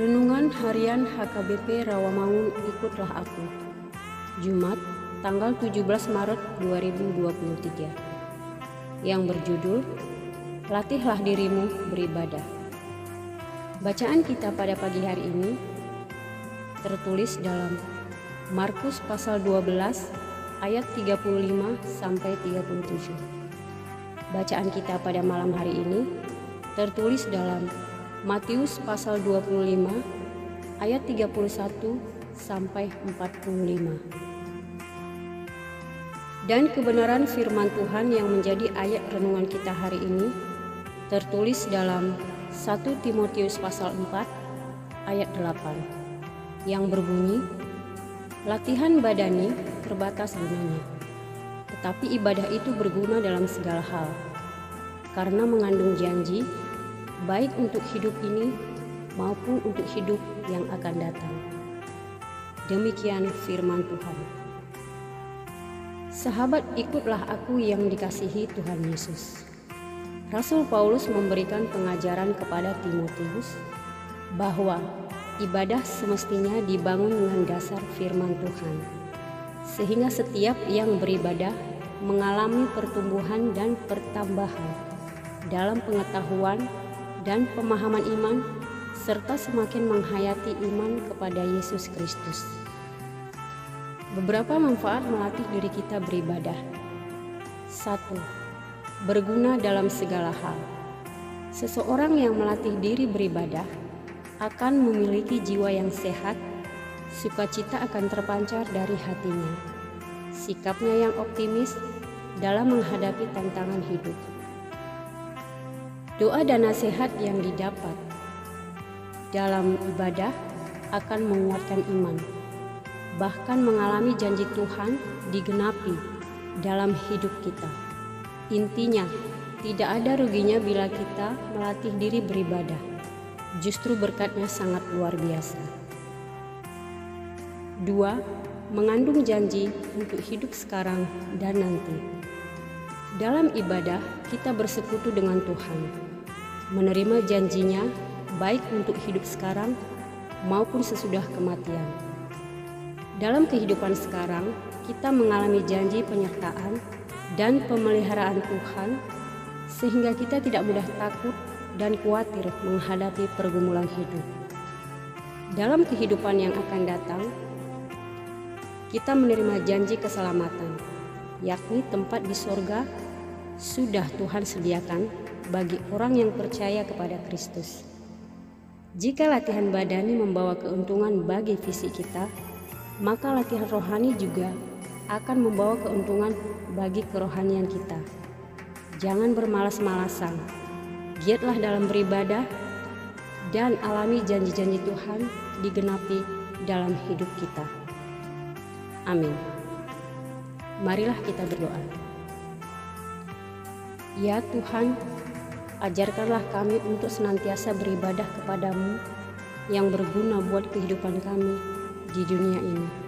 Renungan Harian HKBP Rawamangun Ikutlah Aku. Jumat tanggal 17 Maret 2023 Yang berjudul Latihlah dirimu beribadah. Bacaan kita pada pagi hari ini tertulis dalam Markus pasal 12 ayat 35 sampai 37 Bacaan kita pada malam hari ini tertulis dalam Matius pasal 25 ayat 31 sampai 45. Dan kebenaran firman Tuhan yang menjadi ayat renungan kita hari ini tertulis dalam 1 Timotius pasal 4 ayat 8 yang berbunyi Latihan badani terbatas gunanya tetapi ibadah itu berguna dalam segala hal karena mengandung janji baik untuk hidup ini maupun untuk hidup yang akan datang. Demikian firman Tuhan. Sahabat, ikutlah aku yang dikasihi Tuhan Yesus. Rasul Paulus memberikan pengajaran kepada Timotius bahwa ibadah semestinya dibangun dengan dasar firman Tuhan, sehingga setiap yang beribadah mengalami pertumbuhan dan pertambahan dalam pengetahuan dan pemahaman iman, serta semakin menghayati iman kepada Yesus Kristus. Beberapa manfaat melatih diri kita beribadah. 1. Berguna dalam segala hal. Seseorang yang melatih diri beribadah akan memiliki jiwa yang sehat, sukacita akan terpancar dari hatinya, sikapnya yang optimis dalam menghadapi tantangan hidup Doa dan nasihat yang didapat dalam ibadah akan menguatkan iman, bahkan mengalami janji Tuhan digenapi dalam hidup kita. Intinya, tidak ada ruginya bila kita melatih diri beribadah. Justru berkatnya sangat luar biasa. Dua, mengandung janji untuk hidup sekarang dan nanti. Dalam ibadah, kita bersekutu dengan Tuhan menerima janjinya baik untuk hidup sekarang maupun sesudah kematian. Dalam kehidupan sekarang, kita mengalami janji penyertaan dan pemeliharaan Tuhan sehingga kita tidak mudah takut dan khawatir menghadapi pergumulan hidup. Dalam kehidupan yang akan datang, kita menerima janji keselamatan, yakni tempat di sorga sudah Tuhan sediakan bagi orang yang percaya kepada Kristus. Jika latihan badani membawa keuntungan bagi fisik kita, maka latihan rohani juga akan membawa keuntungan bagi kerohanian kita. Jangan bermalas-malasan, giatlah dalam beribadah, dan alami janji-janji Tuhan digenapi dalam hidup kita. Amin. Marilah kita berdoa. Ya Tuhan, Ajarkanlah kami untuk senantiasa beribadah kepadamu yang berguna buat kehidupan kami di dunia ini.